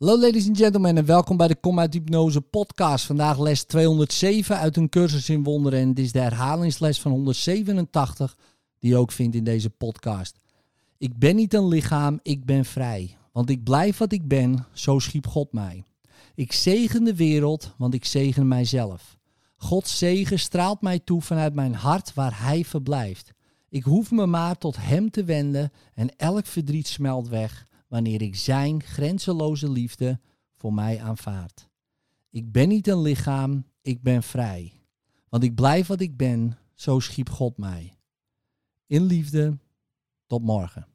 Hallo ladies and gentlemen en welkom bij de Kom Hypnose podcast. Vandaag les 207 uit een cursus in wonderen en het is de herhalingsles van 187 die je ook vindt in deze podcast. Ik ben niet een lichaam, ik ben vrij. Want ik blijf wat ik ben, zo schiep God mij. Ik zegen de wereld, want ik zegen mijzelf. Gods zegen straalt mij toe vanuit mijn hart waar Hij verblijft. Ik hoef me maar tot Hem te wenden en elk verdriet smelt weg wanneer ik Zijn grenzeloze liefde voor mij aanvaard. Ik ben niet een lichaam, ik ben vrij. Want ik blijf wat ik ben, zo schiep God mij. In liefde, tot morgen.